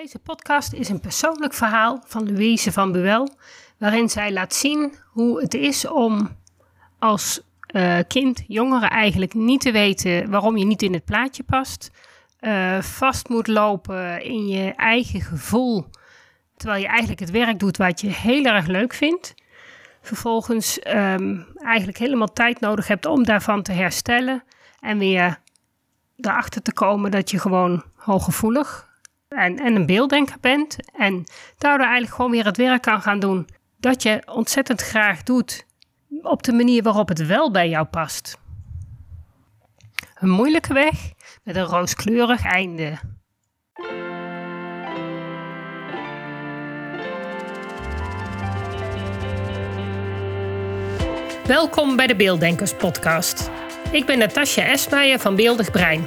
Deze podcast is een persoonlijk verhaal van Louise van Buwel, waarin zij laat zien hoe het is om als uh, kind, jongeren eigenlijk niet te weten waarom je niet in het plaatje past, uh, vast moet lopen in je eigen gevoel, terwijl je eigenlijk het werk doet wat je heel erg leuk vindt. Vervolgens um, eigenlijk helemaal tijd nodig hebt om daarvan te herstellen en weer erachter te komen dat je gewoon hooggevoelig en, en een beelddenker bent. En daardoor eigenlijk gewoon weer het werk kan gaan doen dat je ontzettend graag doet op de manier waarop het wel bij jou past. Een moeilijke weg met een rooskleurig einde. Welkom bij de Beelddenkers Podcast. Ik ben Natasja Esmeijer van Beeldig Brein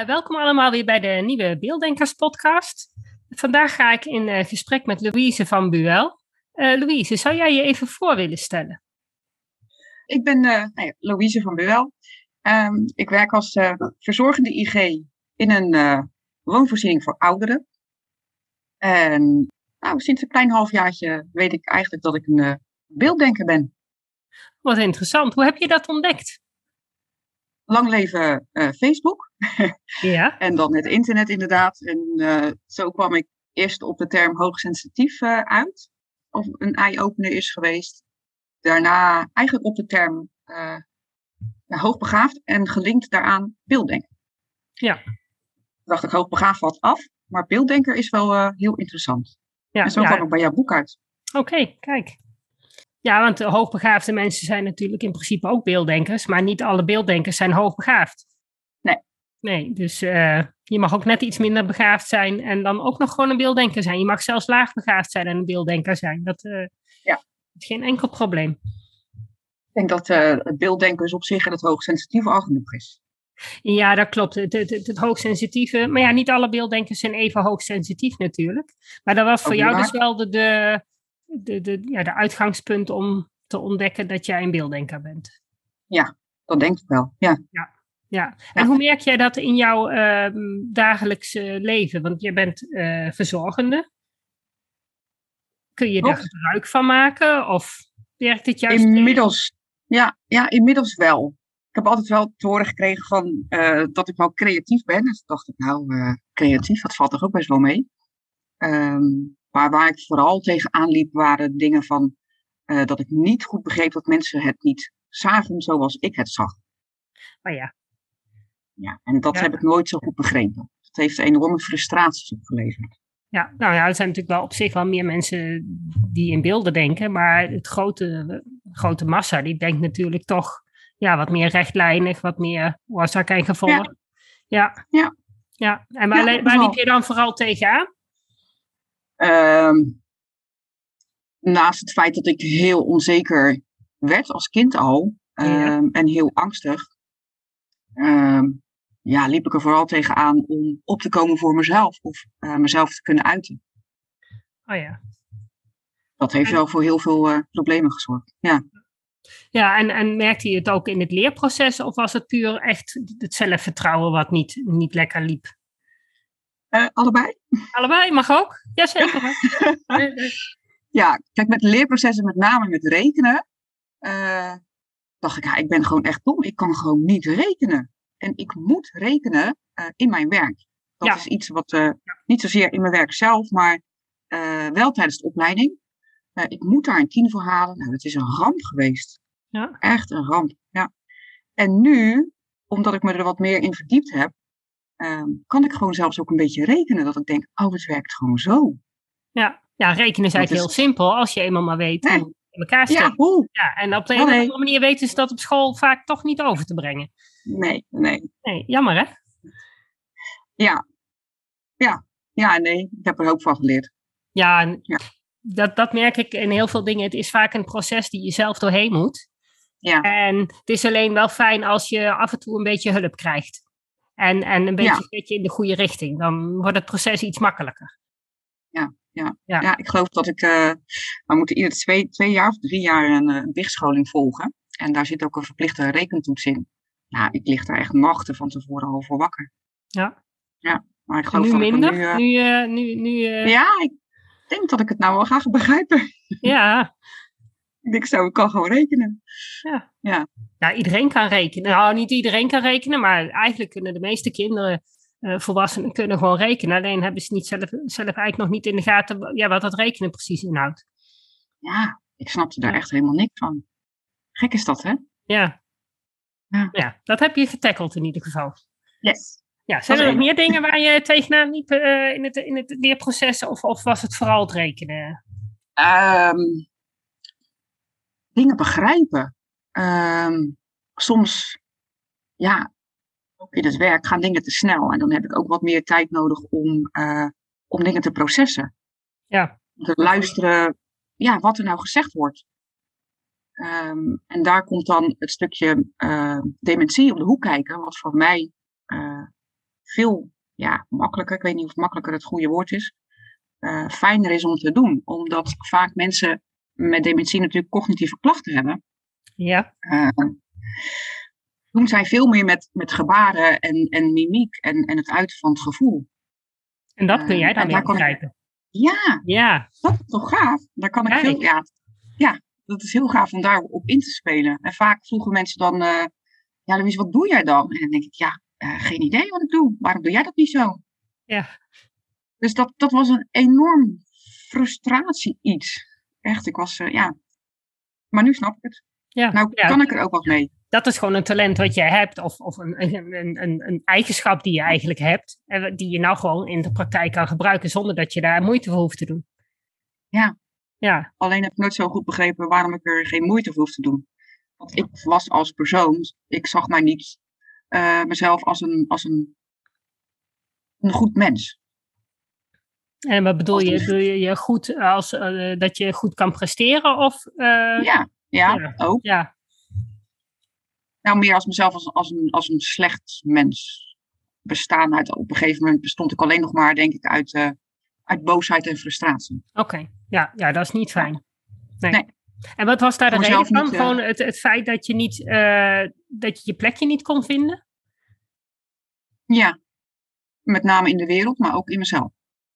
Uh, welkom allemaal weer bij de nieuwe Beelddenkers podcast. Vandaag ga ik in uh, gesprek met Louise van Buel. Uh, Louise, zou jij je even voor willen stellen? Ik ben nou Louise van Buel. Um, ik werk als verzorgende IG in een woonvoorziening voor ouderen. En nou, sinds een klein halfjaartje weet ik eigenlijk dat ik een beelddenker ben. Wat interessant. Hoe heb je dat ontdekt? Lang leven uh, Facebook. ja. en dan het internet inderdaad. En uh, zo kwam ik eerst op de term hoogsensitief uh, uit. Of een eye-opener is geweest. Daarna eigenlijk op de term ja, hoogbegaafd en gelinkt daaraan beelddenken. Ja. Toen dacht ik, hoogbegaafd valt af. Maar beelddenker is wel heel interessant. Ja, en zo ja. kwam ik bij jouw boek uit. Oké, kijk. Ja, want hoogbegaafde mensen zijn natuurlijk in principe ook beelddenkers, maar niet alle beelddenkers zijn hoogbegaafd. Nee. Nee, dus uh, je mag ook net iets minder begaafd zijn en dan ook nog gewoon een beelddenker zijn. Je mag zelfs laagbegaafd zijn en een beelddenker zijn. Dat uh, ja. is geen enkel probleem. Ik denk dat uh, het beelddenken op zich en het hoogsensitieve al genoeg is. Ja, dat klopt. Het, het, het, het, hoogsensitieve. Maar ja, niet alle beelddenkers zijn even hoogsensitief natuurlijk. Maar dat was voor jou dus wel de, de, de, de, ja, de uitgangspunt om te ontdekken dat jij een beelddenker bent. Ja, dat denk ik wel. Ja. ja. Ja, en hoe merk jij dat in jouw uh, dagelijkse leven? Want je bent uh, verzorgende. Kun je daar gebruik van maken of werkt het juist? Inmiddels, ja, ja, inmiddels wel. Ik heb altijd wel te horen gekregen van, uh, dat ik wel creatief ben. Dus dacht ik, nou, creatief, dat valt toch ook best wel mee. Um, maar waar ik vooral tegenaan liep, waren dingen van uh, dat ik niet goed begreep dat mensen het niet zagen zoals ik het zag. Oh ja. Ja, en dat ja. heb ik nooit zo goed begrepen. Dat heeft enorme frustraties opgeleverd. Ja, nou ja, er zijn natuurlijk wel op zich wel meer mensen die in beelden denken, maar het grote, grote massa, die denkt natuurlijk toch ja, wat meer rechtlijnig, wat meer oorzaak en gevolg. Ja. Ja. ja. ja. En waar, ja, waar liep je dan vooral tegenaan? Um, naast het feit dat ik heel onzeker werd als kind al um, ja. en heel angstig, um, ja, liep ik er vooral tegenaan om op te komen voor mezelf of uh, mezelf te kunnen uiten. Oh ja. Dat heeft en... wel voor heel veel uh, problemen gezorgd. Ja. Ja, en, en merkte je het ook in het leerproces of was het puur echt het zelfvertrouwen wat niet, niet lekker liep? Uh, allebei. Allebei, mag ook. Jazeker. ja, kijk, met leerprocessen, met name met rekenen, uh, dacht ik, ja, ik ben gewoon echt dom. Ik kan gewoon niet rekenen. En ik moet rekenen uh, in mijn werk. Dat ja. is iets wat ja. niet zozeer in mijn werk zelf, maar wel tijdens de opleiding. ik moet daar een tien voor halen. Nou, dat is een ramp geweest. Ja. Echt een ramp, ja. En nu, omdat ik me er wat meer in verdiept heb, um, kan ik gewoon zelfs ook een beetje rekenen. Dat ik denk, oh, het werkt gewoon zo. Ja, ja rekenen is eigenlijk is... heel simpel. Als je eenmaal maar weet nee. hoe in elkaar steekt. Ja, hoe? ja, en op de een of andere manier weten ze dat op school vaak toch niet over te brengen. Nee, nee. Nee, jammer hè? Ja. Ja. Ja, nee, ik heb er ook van geleerd. Ja, en Ja. Dat, dat merk ik in heel veel dingen. Het is vaak een proces die je zelf doorheen moet. Ja. En het is alleen wel fijn als je af en toe een beetje hulp krijgt. En, en een beetje, een beetje in de goede richting. Dan wordt het proces iets makkelijker. Ja, ja. Ja. ja, ik geloof dat ik. eh we moeten ieder twee, twee jaar of drie jaar een uh, bichtscholing volgen. En daar zit ook een verplichte rekentoets in. Ja, ik lig daar echt nachten van tevoren al voor wakker. Ja. Ja, maar ik geloof nu dat minder? er nu. eh, Nu, nu, nu, Ja, ik denk dat ik het nou wel ga begrijpen. ja. Ik denk zo, ik kan gewoon rekenen. Nou, iedereen kan rekenen. Nou, niet iedereen kan rekenen, maar eigenlijk kunnen de meeste kinderen, eh, volwassenen, kunnen gewoon rekenen. Alleen hebben ze niet zelf, zelf eigenlijk nog niet in de gaten ja, wat dat rekenen precies inhoudt. Ja, ik snapte daar Ja. echt helemaal niks van. Gek is dat, hè? Ja. Ja. ja, dat heb je getackeld in ieder geval. Yes. Ja, zijn er nog meer dingen waar je tegenaan liep eh, in, het, in het leerproces? Of, of was het vooral het rekenen? Ehm, dingen begrijpen. Ehm, soms, ja, in het werk gaan dingen te snel. En dan heb ik ook wat meer tijd nodig om, eh, om dingen te processen. Ja. Om te luisteren, ja, wat er nou gezegd wordt. Ehm, en daar komt dan het stukje eh, dementie om de hoek kijken, wat voor mij eh, veel ja, makkelijker, ik weet niet of makkelijker het goede woord is, fijner is om te doen. Omdat vaak mensen met dementie natuurlijk cognitieve klachten hebben. Ja, Eh, doen zij veel meer met, met gebaren en, en mimiek en, en het uiten van het gevoel. en dat kun Eh, jij dan ik- begrijpen. Ja, Ja, dat is toch gaaf? Daar kan ik veel, ja, ja, dat is heel gaaf om daarop in te spelen. En vaak vroegen mensen dan, eh, ja Louise, wat doe jij dan? En dan denk ik, ja, geen idee wat ik doe. Waarom doe jij dat niet zo? Ja. Dus dat, dat was een enorm frustratie iets. Echt, ik was, eh, ja. Maar nu snap ik het. ja. Nou ja. kan ik er ook wat mee. dat is gewoon een talent wat jij hebt, of, of een, een, een, een, een eigenschap die je eigenlijk hebt, en die je nou gewoon in de praktijk kan gebruiken zonder dat je daar moeite voor hoeft te doen. Ja. Ja, Alleen heb ik nooit zo goed begrepen waarom ik er geen moeite voor hoef te doen. Want ik was als persoon, ik zag mij niet eh, mezelf als een, als een, een goed mens. En wat bedoel je? Bedoel je, je goed als eh, dat je goed kan presteren? Of, eh, Ja, ja, ja. ook. ja, Nou, meer als mezelf als, als, een, als een slecht mens. Bestaan uit, op een gegeven moment bestond ik alleen nog maar, denk ik, uit, eh, uit boosheid en frustratie. oké. Ja, ja, dat is niet fijn. Nee. Nee. En wat was daar de reden van? niet, eh, Gewoon het, het feit dat je niet, eh, dat je je plekje niet kon vinden? Ja, met name in de wereld, maar ook in mezelf.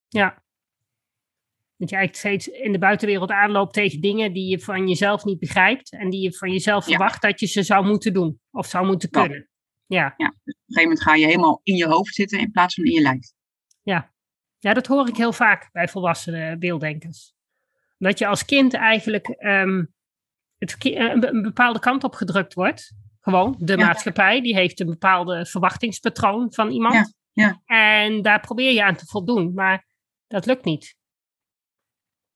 Ja. Dat je eigenlijk steeds in de buitenwereld aanloopt tegen dingen die je van jezelf niet begrijpt. En die je van jezelf Ja. verwacht dat je ze zou moeten doen. Of zou moeten kunnen. Ja. Op een gegeven moment ga je helemaal in je hoofd zitten in plaats van in je lijf. ja, dat hoor ik heel vaak bij volwassenen beelddenkers. Dat je als kind eigenlijk ehm, het, eh, een, een bepaalde kant op gedrukt wordt. Gewoon, de Ja. maatschappij, die heeft een bepaalde verwachtingspatroon van iemand. Ja, ja. En daar probeer je aan te voldoen, maar dat lukt niet.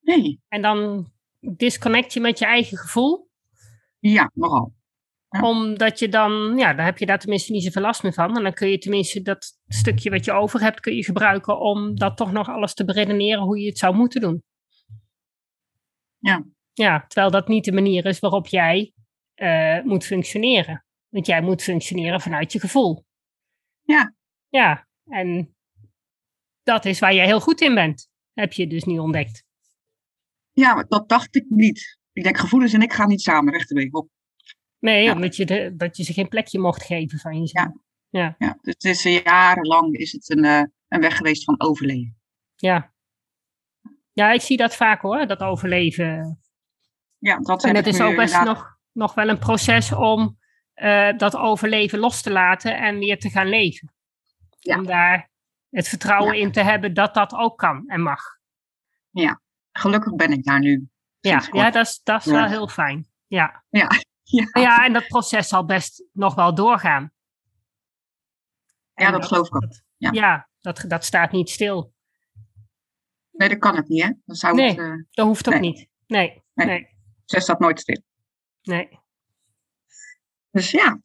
Nee, En dan disconnect je met je eigen gevoel. ja, nogal. Ja. Omdat je dan, ja, dan heb je daar tenminste niet zoveel last meer van. En dan kun je tenminste dat stukje wat je over hebt, kun je gebruiken om dat toch nog alles te beredeneren hoe je het zou moeten doen. Ja. Ja, terwijl dat niet de manier is waarop jij eh, moet functioneren. Want jij moet functioneren vanuit je gevoel. Ja. Ja, en dat is waar jij heel goed in bent. Heb je dus nu ontdekt. Ja, maar dat dacht ik niet. Ik denk, gevoelens en ik gaan niet samen, rechterweg op. Nee, Ja. omdat je, de, dat je ze geen plekje mocht geven van jezelf. Ja, dus het is eh, jarenlang is het een, eh, een weg geweest van overleven. Ja. Ja, ik zie dat vaak hoor, dat overleven. Ja, dat En het is ook best inderdaad- nog, nog wel een proces om eh, dat overleven los te laten en weer te gaan leven. Ja. Om daar het vertrouwen Ja. in te hebben dat dat ook kan en mag. Gelukkig ben ik daar nu. Ja, kort. ja dat is, dat is Ja. wel heel fijn. Ja. Ja. ja, en dat proces zal best nog wel doorgaan. Ja, dat geloof ik ook. Ja. ja, dat, dat staat niet stil. Nee, dat kan het niet, hè? Dan zou Nee. het, eh, Dat hoeft ook Nee. niet. Nee, Nee. nee, zes staat nooit stil. nee. Dus ja,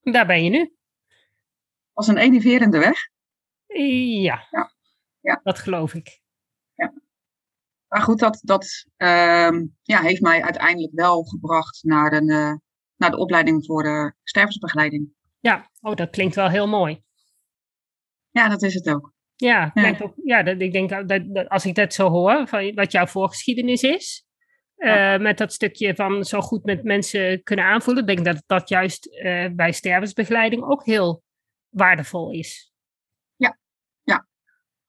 Daar ben je nu. Als een enerverende weg. Ja, Ja. Ja. dat geloof ik. Maar goed, dat, dat ehm, ja, heeft mij uiteindelijk wel gebracht naar, een, eh, naar de opleiding voor de stervensbegeleiding. Ja, oh, dat klinkt wel heel mooi. Ja, dat is het ook. Ja, Ja. ook, ja dat, ik denk dat, dat als ik dat zo hoor, van wat jouw voorgeschiedenis is, Ja. eh, met dat stukje van zo goed met mensen kunnen aanvoelen, denk ik dat dat juist eh, bij stervensbegeleiding ook heel waardevol is.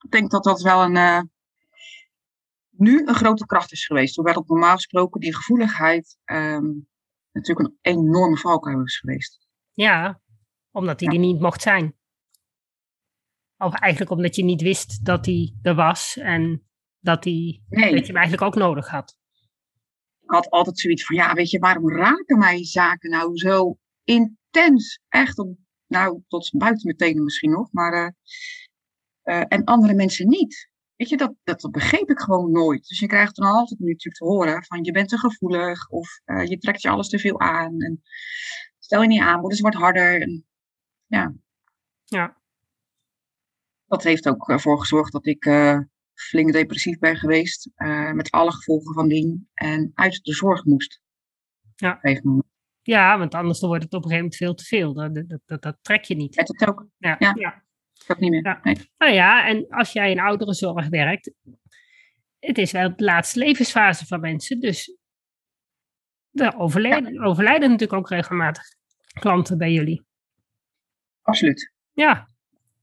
Ik denk dat dat wel een, eh, nu een grote kracht is geweest. Hoewel het normaal gesproken die gevoeligheid ehm, natuurlijk een enorme valkuil is geweest. Ja, omdat hij Ja. er niet mocht zijn. Of eigenlijk omdat je niet wist dat hij er was en dat, hij, Nee, dat je hem eigenlijk ook nodig had. ik had altijd zoiets van, ja, weet je, waarom raken mij zaken nou zo intens? Echt op, nou, tot buiten mijn tenen misschien nog, maar, eh, eh, en andere mensen niet. Weet je, dat, dat, dat begreep ik gewoon nooit. Dus je krijgt dan altijd nu natuurlijk te horen van, je bent te gevoelig of eh, je trekt je alles te veel aan. En stel je niet aan, word eens wat harder. En, ja. Ja. Dat heeft ook ervoor gezorgd dat ik flink depressief ben geweest, met alle gevolgen van dien, en uit de zorg moest. Ja. Op een gegeven moment. Ja, want anders dan wordt het op een gegeven moment veel te veel. Dat, dat, dat, dat trek je niet. Met het ook, Ja, Ja. ja. niet meer. Ja. Nee. Nou ja, en als jij in ouderenzorg werkt, het is wel de laatste levensfase van mensen. Dus er overlijden, overlijden natuurlijk ook regelmatig klanten bij jullie. Absoluut. Ja,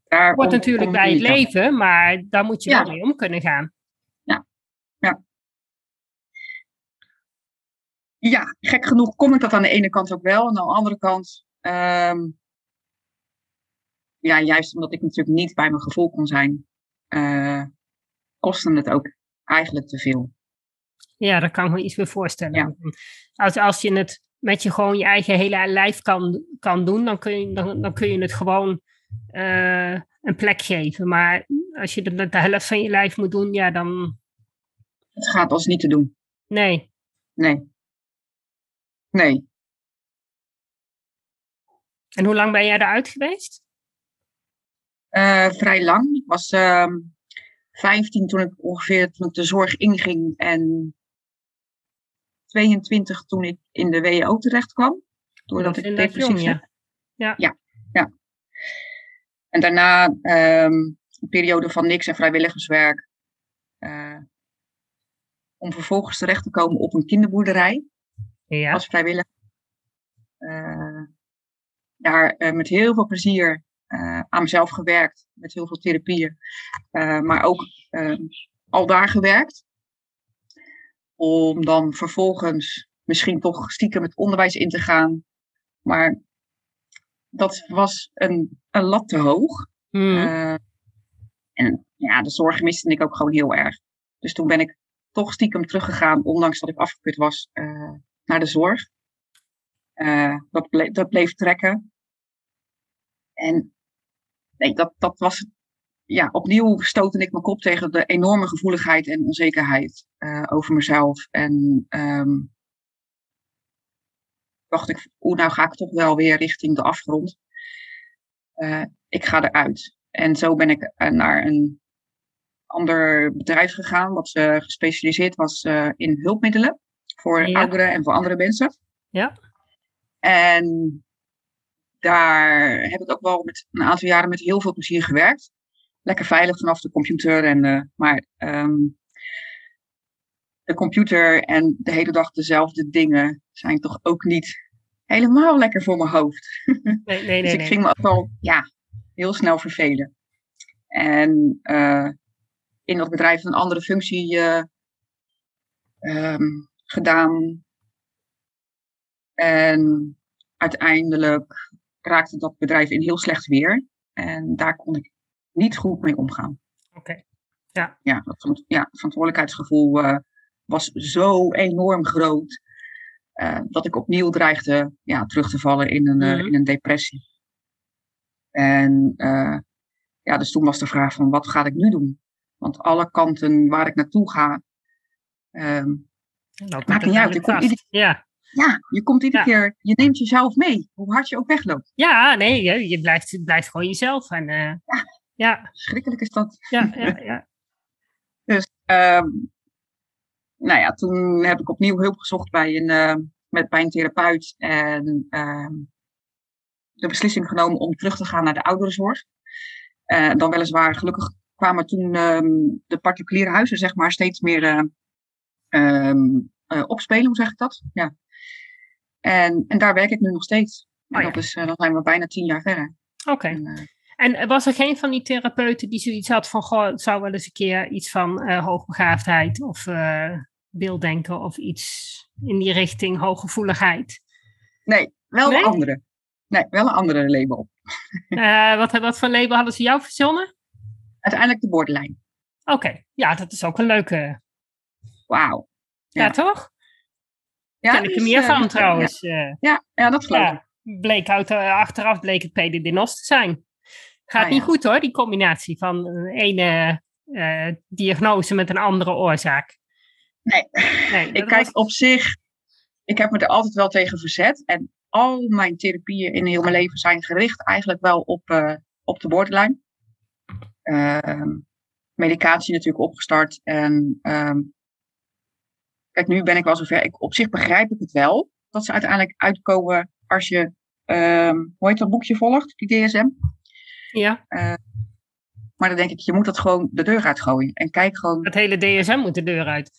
Daar wordt natuurlijk bij het leven, maar daar moet je Ja. wel mee om kunnen gaan. Ja, gek genoeg kom ik dat aan de ene kant ook wel. En aan de andere kant, ehm, ja, juist omdat ik natuurlijk niet bij mijn gevoel kon zijn, eh kostte het ook eigenlijk te veel. Ja, daar kan ik me iets bij voorstellen. Ja. Als, als je het met je gewoon je eigen hele lijf kan, kan doen, dan kun je, dan, dan kun je het gewoon eh, een plek geven. Maar als je het met de helft van je lijf moet doen, ja, dan Het gaat als niet te doen. nee. Nee. Nee. En hoe lang ben jij eruit geweest? Eh, vrij lang. Ik was ehm 15 toen ik ongeveer toen ik de zorg inging en 22 toen ik in de WO terecht kwam. Doordat Dat ik depressief jong, werd. ja. En daarna ehm, een periode van niks en vrijwilligerswerk. eh, om vervolgens terecht te komen op een kinderboerderij Ja, als vrijwilliger. Eh, daar eh, met heel veel plezier eh, aan mezelf gewerkt, met heel veel therapieën. maar ook ehm, al daar gewerkt. Om dan vervolgens misschien toch stiekem het onderwijs in te gaan. Maar dat was een, een lat te hoog. Hmm. En ja, de zorg miste ik ook gewoon heel erg. Dus toen ben ik toch stiekem teruggegaan, ondanks dat ik afgekut was, naar de zorg. Eh, dat, ble- dat bleef trekken. En nee, dat, dat was. Ja, opnieuw stootte ik mijn kop tegen de enorme gevoeligheid en onzekerheid eh, over mezelf. En ehm, dacht ik, oeh, nou ga ik toch wel weer richting de afgrond. Eh, ik ga eruit. En zo ben ik naar een ander bedrijf gegaan, wat eh, gespecialiseerd was in hulpmiddelen voor Ja. ouderen en voor andere mensen. Ja. En daar heb ik ook wel met een aantal jaren met heel veel plezier gewerkt. Lekker veilig vanaf de computer. En, eh, maar ehm, de computer en de hele dag dezelfde dingen zijn toch ook niet helemaal lekker voor mijn hoofd. Nee, nee, nee. Dus ik ging me ook wel ja, heel snel vervelen. En eh, in dat bedrijf een andere functie ehm, gedaan. En uiteindelijk raakte dat bedrijf in heel slecht weer. En daar kon ik niet goed mee omgaan. Oké. Ja, dat verant- ja, het verantwoordelijkheidsgevoel eh, was zo enorm groot. eh, dat ik opnieuw dreigde ja, terug te vallen in een, eh, Mhm. in een depressie. En ja, dus toen was de vraag van wat ga ik nu doen? Want alle kanten waar ik naartoe ga, ehm, Loopt Maakt niet uit, je komt. Ja, Ja, je komt iedere Ja. keer, je neemt jezelf mee, hoe hard je ook wegloopt. Ja, nee, je, je blijft, blijft gewoon jezelf. En, eh, ja, Schrikkelijk is dat. ja, ja, ja. Ehm, nou ja, toen heb ik opnieuw hulp gezocht bij een, eh, met, bij een therapeut en ehm, de beslissing genomen om terug te gaan naar de ouderenzorg. Eh, dan weliswaar, gelukkig kwamen toen ehm, de particuliere huizen zeg maar steeds meer eh, ehm, eh, opspelen, hoe zeg ik dat? Ja. En, en daar werk ik nu nog steeds. En Oh ja. dat is, eh, dan zijn we bijna tien jaar verder. Oké. En, eh, En was er geen van die therapeuten die zoiets had van, goh, het zou wel eens een keer iets van hoogbegaafdheid of beelddenken of iets in die richting hooggevoeligheid? nee, wel Nee? een andere. Nee, wel een andere label. Wat, wat voor label hadden ze jou verzonnen? Uiteindelijk de borderline. Oké, ja, dat is ook een leuke. Wauw. Ja, Ja. toch? Ja, Ken ik er is, meer eh, van trouwens. Ja, Ja, ja, dat geloof ik. Bleek uit, eh, achteraf bleek het PDD-NOS te zijn. Gaat Ah, niet goed hoor, die combinatie van een ene eh, diagnose met een andere oorzaak. Nee, Nee, ik kijk was- op zich, ik heb me er altijd wel tegen verzet. En al mijn therapieën in heel mijn leven zijn gericht eigenlijk wel op, eh, op de borderline. Ehm, medicatie natuurlijk opgestart. En ehm, kijk, nu ben ik wel zover. Ik, op zich begrijp ik het wel. Dat ze uiteindelijk uitkomen als je, ehm, hoe heet dat boekje volgt, die DSM. Ja, Maar dan denk ik, je moet dat gewoon de deur uitgooien. En kijk gewoon, het hele DSM moet de deur uit.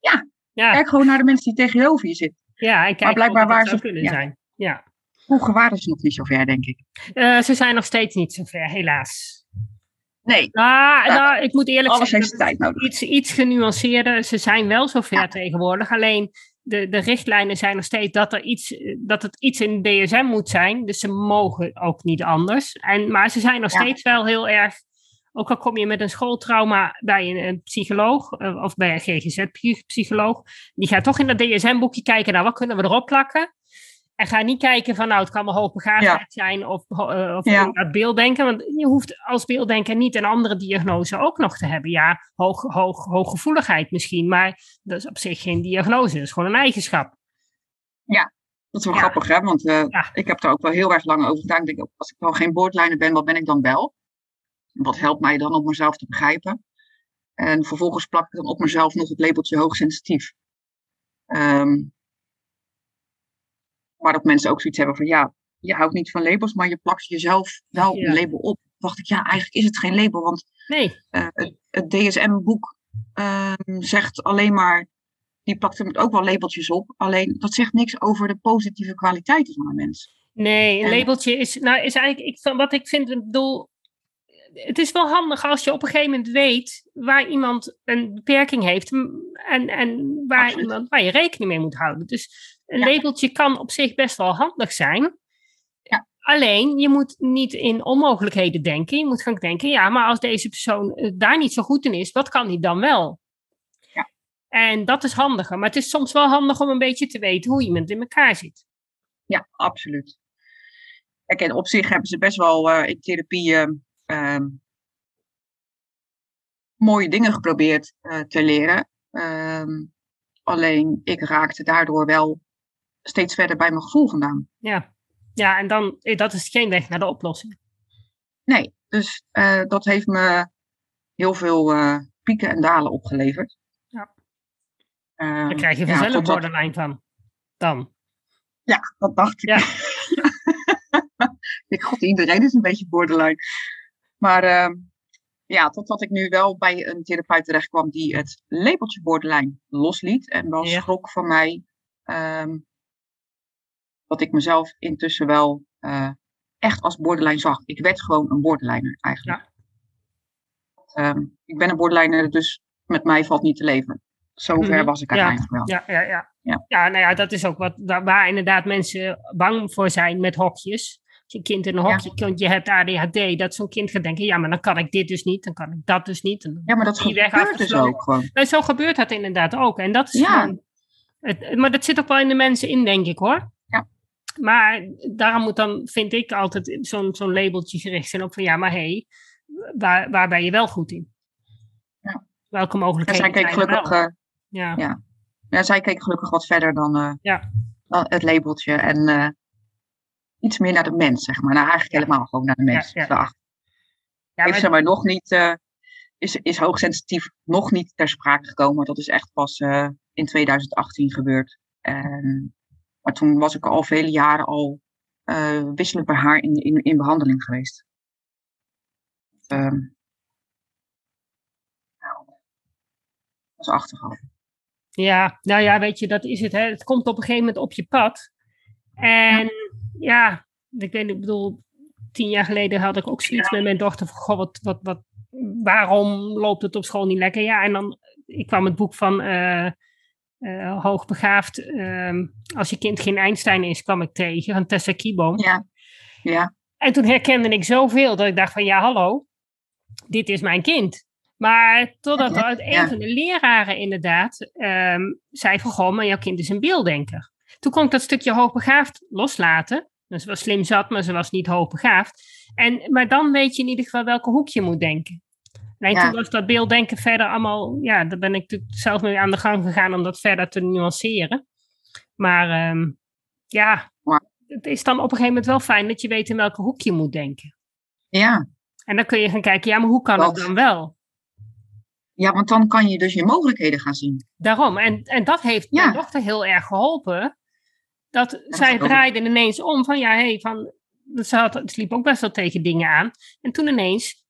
Ja. Ja, kijk gewoon naar de mensen die tegenover je zitten. ja en kijk blijkbaar of het waar ze- kunnen ja. zijn. Ja. Vroeger waren ze nog niet zo ver, denk ik. Eh, ze zijn nog steeds niet zover, helaas. Nee, Ah, nou, ik moet eerlijk alles zeggen, heeft zijn tijd nodig. iets, iets genuanceerder. Ze zijn wel zover Ja. tegenwoordig. Alleen de, de richtlijnen zijn nog steeds dat, er iets, dat het iets in DSM moet zijn. Dus ze mogen ook niet anders. En, maar ze zijn nog Ja. steeds wel heel erg. Ook al kom je met een schooltrauma bij een, een psycholoog eh, of bij een GGZ-psycholoog, die gaat toch in dat DSM-boekje kijken, nou wat kunnen we erop plakken? En ga niet kijken van, nou, het kan wel hoogbegaafdheid zijn of, eh, of Ja. beelddenken. Want je hoeft als beelddenker niet een andere diagnose ook nog te hebben. Ja, hoog, hoog, hooggevoeligheid misschien, maar dat is op zich geen diagnose. Dat is gewoon een eigenschap. Dat is wel Ja. grappig, hè? Want eh, Ja. ik heb er ook wel heel erg lang over gedaan. Ik denk, als ik dan geen borderliner ben, wat ben ik dan wel? Wat helpt mij dan om mezelf te begrijpen? En vervolgens plak ik dan op mezelf nog het labeltje hoogsensitief. Ehm waarop mensen ook zoiets hebben van, ja, je houdt niet van labels, maar je plakt jezelf wel Ja. een label op. dacht ik, ja, eigenlijk is het geen label, want Nee, eh, het, het DSM-boek ehm, zegt alleen maar, die plakt er ook wel labeltjes op, alleen dat zegt niks over de positieve kwaliteiten van een mens. nee, een En- labeltje is, nou, is eigenlijk, ik, van wat ik vind, ik bedoel, het is wel handig als je op een gegeven moment weet waar iemand een beperking heeft en, en waar, Absoluut. iemand, waar je rekening mee moet houden. Dus een Ja. labeltje kan op zich best wel handig zijn. Ja. Alleen, je moet niet in onmogelijkheden denken. Je moet gaan denken, ja, maar als deze persoon eh, daar niet zo goed in is, wat kan hij dan wel? Ja. En dat is handiger. Maar het is soms wel handig om een beetje te weten hoe iemand in elkaar zit. Ja, absoluut. Kijk, en op zich hebben ze best wel eh, in therapie ehm, ehm, mooie dingen geprobeerd eh, te leren. Ehm, alleen ik raakte daardoor wel steeds verder bij mijn gevoel vandaan. Ja, ja en dan, eh, dat is geen weg naar de oplossing. Nee, dus eh, dat heeft me heel veel eh, pieken en dalen opgeleverd. Ja. Ehm, Daar krijg je vanzelf totdat- borderline van. Dan. Ja, dat dacht ik. Ja. ik god, iedereen is een beetje borderline. Maar ehm, ja, totdat ik nu wel bij een therapeut terecht kwam die het labeltje borderline losliet. En wel Ja. schrok van mij ehm, dat ik mezelf intussen wel eh, echt als borderline zag. Ik werd gewoon een borderliner eigenlijk. Ehm, ik ben een borderliner, dus met mij valt niet te leven. Zover Mhm. was ik Ja. uiteindelijk wel. Ja, ja, ja. Ja. ja, nou ja, dat is ook wat, waar, inderdaad mensen bang voor zijn met hokjes. Als je kind in een Ja. hokje kunt, je hebt ADHD, dat zo'n kind gaat denken, ja, maar dan kan ik dit dus niet, dan kan ik dat dus niet. En Ja, maar dat gebeurt dus ook gewoon. Nou, zo gebeurt dat inderdaad ook. En dat is Ja. gewoon. Het, maar dat zit ook wel in de mensen in, denk ik hoor. Ja. Maar daarom moet dan, vind ik, altijd zo'n zo'n labeltje gericht zijn op van ja, maar hé, hey, waar, waar ben je wel goed in? Ja. Welke En mogelijkheden zij keek zijn gelukkig, eh, Ja. ja. ja, zij keek gelukkig wat verder dan, eh, Ja. het labeltje. En iets meer naar de mens, zeg maar. Nou, eigenlijk helemaal gewoon naar de mens. Ja, ja. Ja, ze maar nog niet, is, is hoogsensitief nog niet ter sprake gekomen. Dat is echt pas in 2018 gebeurd. En, maar toen was ik al vele jaren al wisselend bij haar in, in, in behandeling geweest. Um, als achteraf. Ja, nou ja, weet je, dat is het. Hè. Het komt op een gegeven moment op je pad. En ja, ik weet, ik bedoel, tien jaar geleden had ik ook zoiets met mijn dochter van, goh, wat, wat, wat, waarom loopt het op school niet lekker? Ja, en dan, ik kwam het boek van uh, uh, Hoogbegaafd, uh, als je kind geen Einstein is, kwam ik tegen, van Tessa Kieboom. Ja, ja. En toen herkende ik zoveel dat ik dacht van, ja, hallo, dit is mijn kind. Maar totdat uit een van de leraren inderdaad um, zei van, goh, maar jouw kind is een beelddenker. Toen kon ik dat stukje hoogbegaafd loslaten. Dus ze was slim zat, maar ze was niet hoogbegaafd. En, maar dan weet je in ieder geval welke hoek je moet denken. En toen was dat beelddenken verder allemaal, ja, daar ben ik natuurlijk zelf mee aan de gang gegaan om dat verder te nuanceren. Maar um, ja, het is dan op een gegeven moment wel fijn dat je weet in welke hoek je moet denken. Ja. En dan kun je gaan kijken, ja, maar hoe kan het dan wel? Ja, want dan kan je dus je mogelijkheden gaan zien. Daarom. En, en dat heeft mijn dochter heel erg geholpen. Dat, zij draaide ineens om van ja, hey, van, ze, had, ze liep ook best wel tegen dingen aan. En toen ineens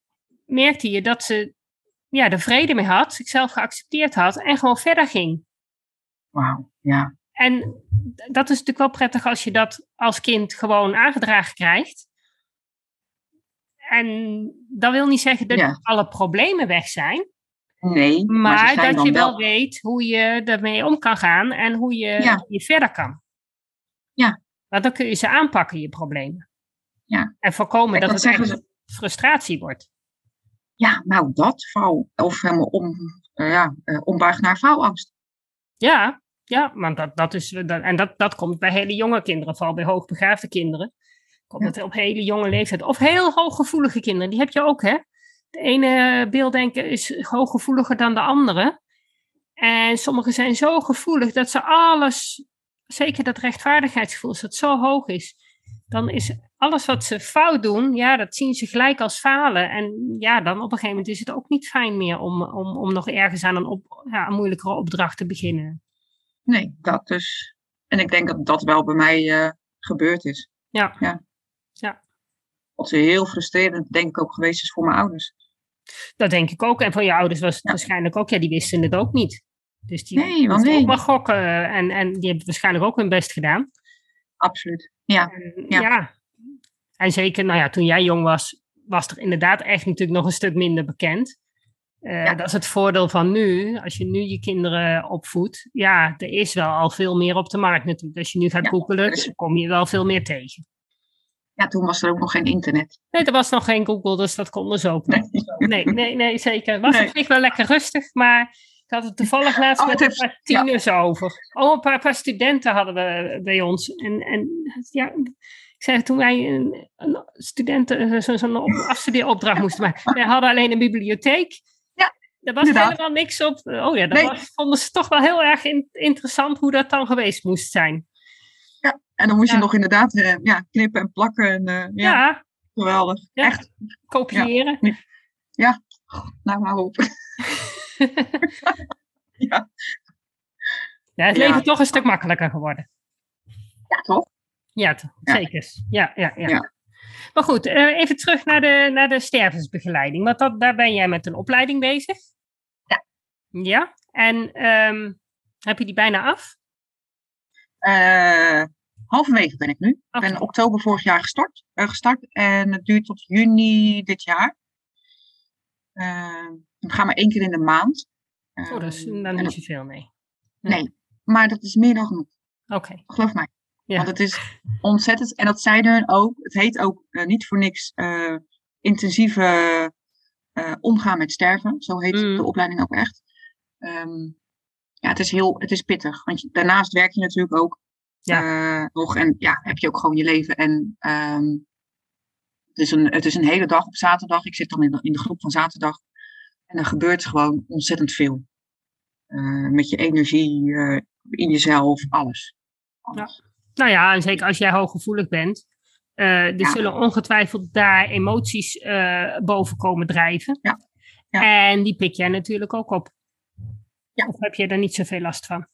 merkte je dat ze ja, er vrede mee had, zichzelf geaccepteerd had en gewoon verder ging. Wauw, ja. En dat is natuurlijk wel prettig als je dat als kind gewoon aangedragen krijgt. En dat wil niet zeggen dat alle problemen weg zijn. Nee. Maar, dat je wel, weet hoe je ermee om kan gaan en hoe je, je verder kan. Ja. Want dan kun je ze aanpakken, je problemen. Ja. En voorkomen dat, het echt frustratie wordt. Ja, nou dat, vrouw. Of helemaal om, uh, ja, uh, ombuig naar vouwangst. Ja, ja, want dat, dat is, dat, en dat, dat komt bij hele jonge kinderen, vooral bij hoogbegaafde kinderen. Komt het op hele jonge leeftijd. Of heel hooggevoelige kinderen, die heb je ook, hè? De ene beelddenker is hooggevoeliger dan de andere. En sommigen zijn zo gevoelig dat ze alles, zeker dat rechtvaardigheidsgevoel, als het zo hoog is, dan is alles wat ze fout doen, ja, dat zien ze gelijk als falen. En ja, dan op een gegeven moment is het ook niet fijn meer om, om, om nog ergens aan een, op, ja, een moeilijkere opdracht te beginnen. Nee, dat dus. En ik denk dat dat wel bij mij uh, gebeurd is. Ja. ja. ja. Wat heel frustrerend, denk ik, ook geweest is voor mijn ouders. Dat denk ik ook. En voor je ouders was het waarschijnlijk ook, ja, die wisten het ook niet. Dus die nee, want nee. ook maar gokken. En, en die hebben waarschijnlijk ook hun best gedaan. Absoluut, ja. En, ja. En zeker, nou ja, toen jij jong was, was er inderdaad echt natuurlijk nog een stuk minder bekend. Uh, Dat is het voordeel van nu. Als je nu je kinderen opvoedt, ja, er is wel al veel meer op de markt natuurlijk. Als je nu gaat ja, googelen, dus... kom je wel veel meer tegen. Ja, toen was er ook nog geen internet. Nee, er was nog geen Google, dus dat konden ze ook niet. Nee, nee, nee, zeker. Was nee. het wel lekker rustig, maar ik had het toevallig laatst oh, met een paar tieners ja. over. Oh, een paar, paar, studenten hadden we bij ons. En, en ja, ik zei toen wij een, een studenten zo'n zo afstudeeropdracht moesten maken. Wij hadden alleen een bibliotheek. Ja, er was inderdaad. helemaal niks op. Oh ja, dat nee. was, vonden ze toch wel heel erg in, interessant hoe dat dan geweest moest zijn. En dan moest je nog inderdaad uh, ja, knippen en plakken. En, uh, ja, ja, Geweldig. Echt. Kopiëren. Ja. ja. Nou, hou op. ja. ja. Het leven toch een stuk makkelijker geworden. Ja, toch? Ja, zeker. Ja, ja, ja. Maar goed, uh, even terug naar de, naar de stervensbegeleiding. Want dat, daar ben jij met een opleiding bezig. Ja. Ja, en um, heb je die bijna af? Uh, halverwege ben ik nu. Ik ben in oktober vorig jaar gestart, uh, gestart en het duurt tot juni dit jaar. Uh, we gaan maar één keer in de maand. Oh, dat is dan niet zoveel, nee. Nee, maar dat is meer dan genoeg. Oké. Okay. Geloof mij. Ja. Want het is ontzettend, en dat zeiden hun ook, het heet ook niet voor niks intensieve omgaan met sterven. Zo heet mm. de opleiding ook echt. Um, ja, het is heel, het is pittig. Want je, daarnaast werk je natuurlijk ook ja. Nog. En ja, heb je ook gewoon je leven. En um, het, is een, het is een hele dag op zaterdag. Ik zit dan in de, in de groep van zaterdag. En er gebeurt gewoon ontzettend veel. Met je energie, in jezelf, alles. alles. Ja. Nou ja, en zeker als jij hooggevoelig bent. Uh, er zullen ongetwijfeld daar emoties uh, boven komen drijven. Ja. ja. En die pik jij natuurlijk ook op. Ja. Of heb je daar niet zoveel last van?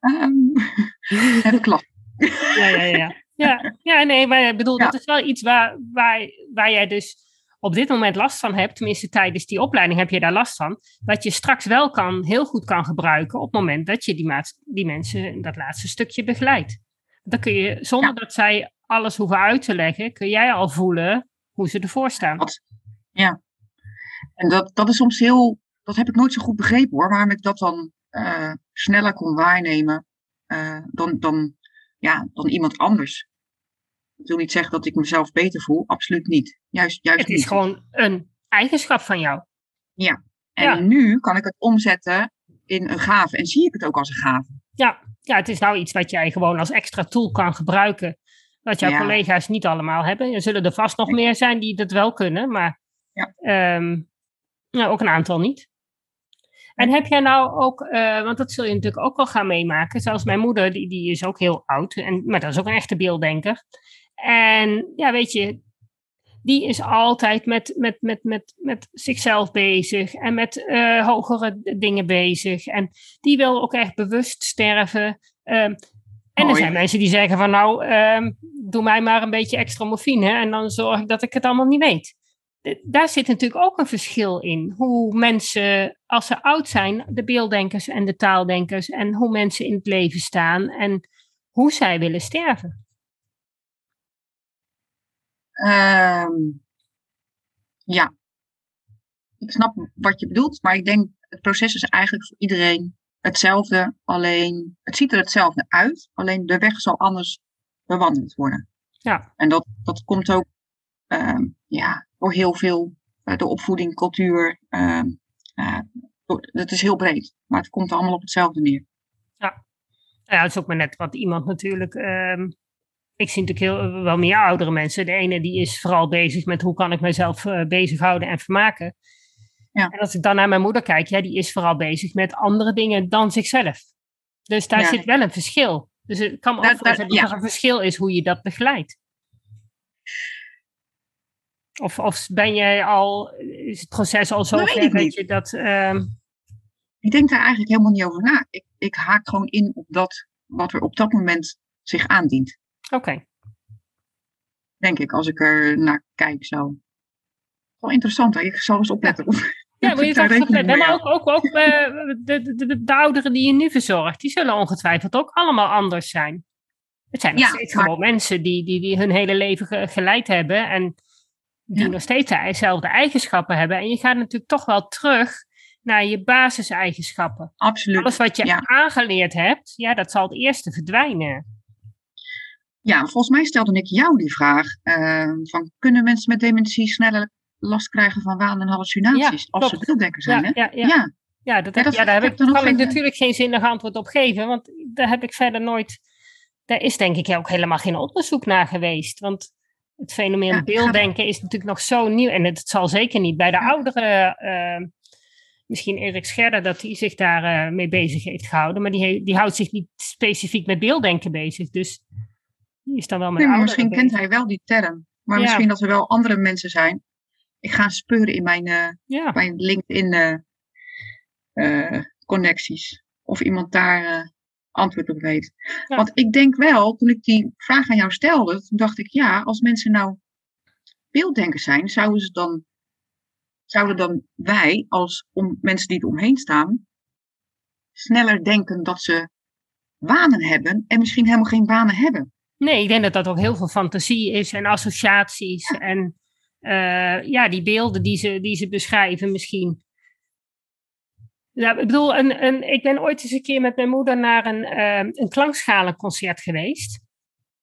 Um, heb ik last. ja, ja, ja. Ja, ja nee, maar ik bedoel, dat is wel iets waar, waar, waar jij dus op dit moment last van hebt, tenminste tijdens die opleiding heb je daar last van, wat je straks wel kan, heel goed kan gebruiken op het moment dat je die, die mensen dat laatste stukje begeleidt. Dan kun je, zonder dat zij alles hoeven uit te leggen, kun jij al voelen hoe ze ervoor staan. Ja, en dat, dat is soms heel, dat heb ik nooit zo goed begrepen hoor, waarom ik dat dan uh, sneller kon waarnemen uh, dan, dan, ja, dan iemand anders. Ik wil niet zeggen dat ik mezelf beter voel, absoluut niet. Juist, juist het is gewoon een eigenschap van jou. Ja, en nu kan ik het omzetten in een gave en zie ik het ook als een gave. Ja, ja het is nou iets wat jij gewoon als extra tool kan gebruiken. Wat jouw collega's niet allemaal hebben. Er zullen er vast nog meer zijn die dat wel kunnen, maar ja. um, nou, ook een aantal niet. En heb jij nou ook, uh, want dat zul je natuurlijk ook wel gaan meemaken. Zoals mijn moeder, die, die is ook heel oud, en, maar dat is ook een echte beelddenker. En ja, weet je, die is altijd met, met, met, met, met zichzelf bezig en met uh, hogere dingen bezig. En die wil ook echt bewust sterven. Um, en er zijn mensen die zeggen van nou, um, doe mij maar een beetje extra morfine en dan zorg ik dat ik het allemaal niet weet. Daar zit natuurlijk ook een verschil in. Hoe mensen, als ze oud zijn, de beelddenkers en de taaldenkers, en hoe mensen in het leven staan en hoe zij willen sterven. Um, ja, ik snap wat je bedoelt, maar ik denk het proces is eigenlijk voor iedereen hetzelfde. Alleen het ziet er hetzelfde uit, alleen de weg zal anders bewandeld worden. Ja. En dat, dat komt ook uh, ja, door heel veel, uh, de opvoeding, cultuur. Uh, het is heel breed, maar het komt allemaal op hetzelfde neer. Ja, ja het is ook maar net wat iemand natuurlijk ehm, ik zie natuurlijk heel, wel meer oudere mensen. De ene die is vooral bezig met hoe kan ik mezelf uh, bezighouden en vermaken. Ja. En als ik dan naar mijn moeder kijk, ja, die is vooral bezig met andere dingen dan zichzelf. Dus daar zit wel een verschil. Dus ik kan me ook voorstellen dat er een verschil is hoe je dat begeleidt. Of, of ben jij al, is het proces al zo dat ver dat je dat... Uh... Ik denk daar eigenlijk helemaal niet over na. Ik, ik haak gewoon in op dat wat er op dat moment zich aandient. Oké. Denk ik, als ik er naar kijk zo. Wel interessant, hè? ik zal eens opletten. Ja, wil je het opletten? Maar ook, ook, ook uh, de, de, de, de, ouderen die je nu verzorgt, die zullen ongetwijfeld ook allemaal anders zijn. Het zijn nog Ja, steeds maar- gewoon mensen die, die, die hun hele leven ge- geleid hebben en die Ja. nog steeds dezelfde eigenschappen hebben. En je gaat natuurlijk toch wel terug naar je basiseigenschappen. Absoluut. Alles wat je Ja. aangeleerd hebt, ja, dat zal het eerste verdwijnen. Ja, volgens mij stelde ik jou die vraag. eh, van, kunnen mensen met dementie sneller last krijgen van waan en hallucinaties? Ja, als ze beelddenker zijn, Ja, hè? ja, ja. ja. Ja, dat heb, dat- ja, daar heb ik kan ik geen- natuurlijk geen zinnig antwoord op geven, want daar heb ik verder nooit. Daar is denk ik ook helemaal geen onderzoek naar geweest. Want het fenomeen beelddenken is natuurlijk nog zo nieuw. En het zal zeker niet bij de Ja. ouderen. eh, misschien Erik Scherder dat hij zich daar eh, mee bezig heeft gehouden. Maar die, die houdt zich niet specifiek met beelddenken bezig. Dus is dan wel met Nee, maar ouderen misschien kent hij wel die term. Maar Ja. misschien dat er wel andere mensen zijn. Ik ga speuren in mijn, eh, Ja, mijn LinkedIn eh, eh, connecties. Of iemand daar antwoord op weet. Ja. Want ik denk wel, toen ik die vraag aan jou stelde, toen dacht ik, ja, als mensen nou beelddenkers zijn, zouden ze dan, zouden dan wij, als om, mensen die er omheen staan, sneller denken dat ze wanen hebben en misschien helemaal geen wanen hebben. Nee, ik denk dat dat ook heel veel fantasie is en associaties. En eh, ja, die beelden die ze, die ze beschrijven misschien. Ja, ik bedoel, een, een, ik ben ooit eens een keer met mijn moeder naar een, eh, een klankschalenconcert geweest.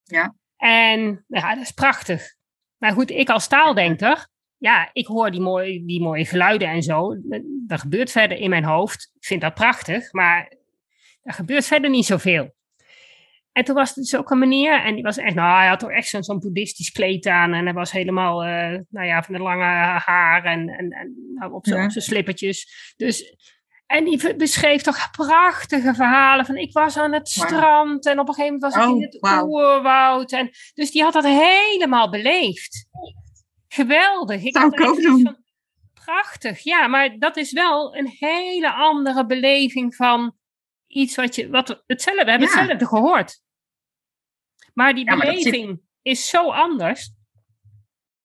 Ja. En ja, dat is prachtig. Maar goed, ik als taaldenker, ja, ik hoor die mooie, die mooie geluiden en zo. Er gebeurt verder in mijn hoofd. Ik vind dat prachtig, maar er gebeurt verder niet zoveel. En toen was het dus ook een meneer, en die was echt, nou, hij had toch echt zo'n zo'n boeddhistisch kleed aan. En hij was helemaal, eh, nou ja, van de lange haar en, en, en nou, op zijn Ja. slippertjes. Dus En die beschreef toch prachtige verhalen van ik was aan het strand en op een gegeven moment was ik in Oh, het wauw. oerwoud. En, dus die had dat helemaal beleefd. Geweldig. Ik Zou ik ook doen. van, prachtig, ja, maar dat is wel een hele andere beleving van iets wat je, wat hetzelfde, we hebben Ja. hetzelfde gehoord. Maar die Ja, maar dat zit- beleving is zo anders.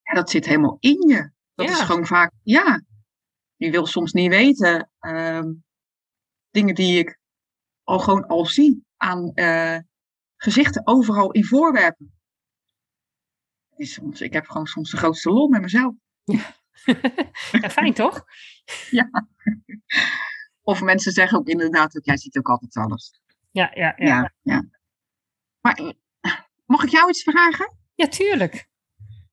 Ja, dat zit helemaal in je. Dat is Ja. gewoon vaak, ja. Je wil soms niet weten. ehm, dingen die ik al gewoon al zie aan eh, gezichten overal in voorwerpen. Is soms, ik heb gewoon soms de grootste lol met mezelf. Ja, fijn toch? Of mensen zeggen ook inderdaad, ook, jij ziet ook altijd alles. Ja, ja, ja. Ja, ja. Maar mag ik jou iets vragen? Ja, tuurlijk.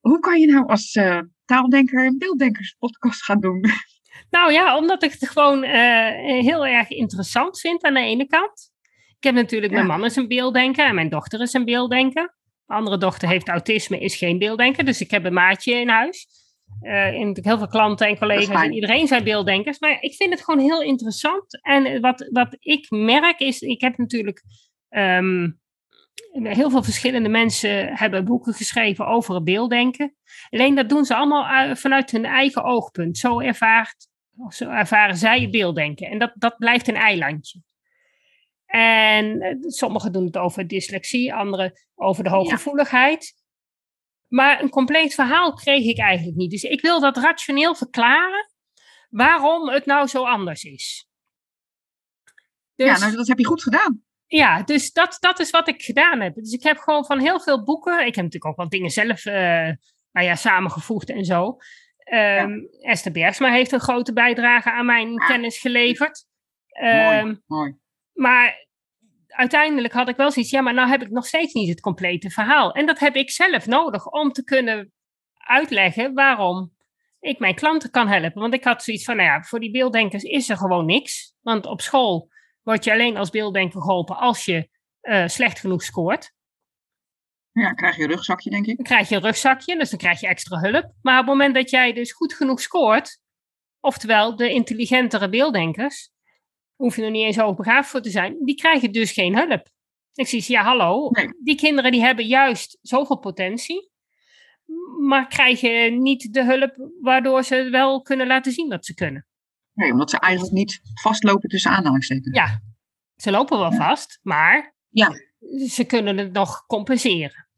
Hoe kan je nou als eh, taaldenker een beelddenkerspodcast gaan doen? Nou ja, omdat ik het gewoon eh, heel erg interessant vind aan de ene kant. Ik heb natuurlijk, mijn man is een beelddenker en mijn dochter is een beelddenker. Mijn andere dochter heeft autisme, is geen beelddenker. Dus ik heb een maatje in huis. Eh, en natuurlijk heel veel klanten en collega's en iedereen zijn beelddenkers. Maar ik vind het gewoon heel interessant. En wat, wat ik merk is, ik heb natuurlijk... ehm, heel veel verschillende mensen hebben boeken geschreven over het beelddenken. Alleen dat doen ze allemaal uit- vanuit hun eigen oogpunt. Zo, ervaart, zo ervaren zij het beelddenken. En dat, dat blijft een eilandje. En eh, sommigen doen het over dyslexie, anderen over de hooggevoeligheid. Maar een compleet verhaal kreeg ik eigenlijk niet. Dus ik wil dat rationeel verklaren waarom het nou zo anders is. Dus, Ja, nou, dat heb je goed gedaan. Ja, dus dat, dat is wat ik gedaan heb. Dus ik heb gewoon van heel veel boeken. Ik heb natuurlijk ook wat dingen zelf eh, nou ja, samengevoegd en zo. Esther Bergsma heeft een grote bijdrage aan mijn Ah. kennis geleverd. Ehm, mooi, mooi. maar uiteindelijk had ik wel zoiets, ja, maar nou heb ik nog steeds niet het complete verhaal. En dat heb ik zelf nodig om te kunnen uitleggen waarom ik mijn klanten kan helpen. Want ik had zoiets van, nou ja, voor die beelddenkers is er gewoon niks. Want op school word je alleen als beelddenker geholpen als je eh, slecht genoeg scoort. Ja, dan krijg je een rugzakje, denk ik. Dan krijg je een rugzakje, dus dan krijg je extra hulp. Maar op het moment dat jij dus goed genoeg scoort, oftewel de intelligentere beelddenkers, hoef je er niet eens hoogbegaafd voor te zijn, die krijgen dus geen hulp. Ik zie, ja hallo, Nee. die kinderen die hebben juist zoveel potentie, maar krijgen niet de hulp waardoor ze wel kunnen laten zien wat ze kunnen. Nee, omdat ze eigenlijk niet vastlopen tussen aanhalingstekens. Ja, ze lopen wel vast, maar Ja. ze kunnen het nog compenseren.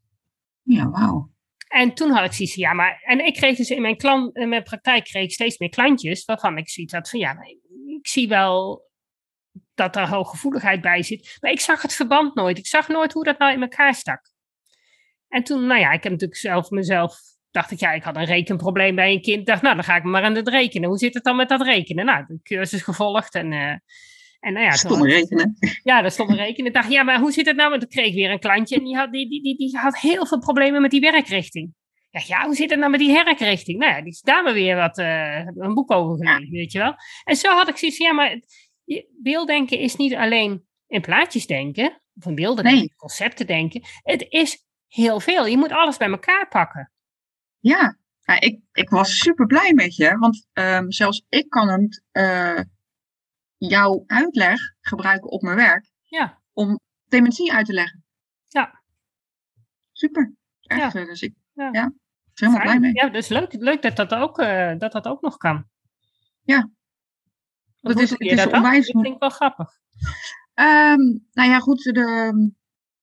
Ja, wauw. En toen had ik zoiets ja, maar... En ik kreeg dus in mijn, klant, in mijn praktijk kreeg ik steeds meer klantjes... waarvan ik zoiets had van, ja, ik zie wel dat er hooggevoeligheid bij zit. Maar ik zag het verband nooit. Ik zag nooit hoe dat nou in elkaar stak. En toen, nou ja, ik heb natuurlijk zelf mezelf... dacht ik, ja, ik had een rekenprobleem bij een kind. dacht, nou, dan ga ik maar aan het rekenen. Hoe zit het dan met dat rekenen? Nou, de cursus gevolgd en... eh, en nou ja, Stomme rekenen. ja, dat stond rekenen. Ik dacht, ja, maar hoe zit het nou? Want ik kreeg weer een klantje en die had, die, die, die, die had heel veel problemen met die werkrichting. Ja, ja, hoe zit het nou met die herkrichting? Nou ja, die is daar maar weer wat, eh, een boek over gelezen, weet je wel. En zo had ik zoiets van, ja, maar beelddenken is niet alleen in plaatjes denken, of in beelden Nee. denken, concepten denken. Het is heel veel. Je moet alles bij elkaar pakken. Ja, ja ik, ik was super blij met je. Want ehm, zelfs ik kan het, eh, jouw uitleg gebruiken op mijn werk. Ja. Om dementie uit te leggen. Ja. Super. Echt, eh, dus ik Ja. ja. ben helemaal blij mee. Ja, dus leuk, leuk dat, dat, ook, eh, dat dat ook nog kan. Ja. Dat is- het is dat onwijs- Dat vind ik wel grappig. Ehm, nou ja, goed. De,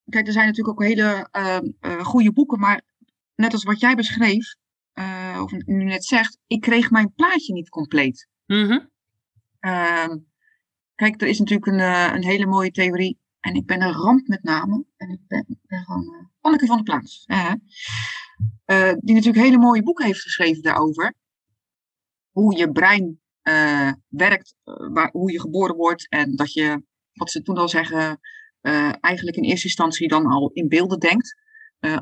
kijk, er zijn natuurlijk ook hele eh, goede boeken. Maar net als wat jij beschreef, eh, of nu net zegt, ik kreeg mijn plaatje niet compleet. Mhm. Ehm, kijk, er is natuurlijk een, eh, een hele mooie theorie. En ik ben een ramp met name. En ik ben, gewoon eh, Anneke van de Plaats. die natuurlijk hele mooie boeken heeft geschreven daarover. Hoe je brein werkt, waar, hoe je geboren wordt. En dat je, wat ze toen al zeggen, eigenlijk in eerste instantie dan al in beelden denkt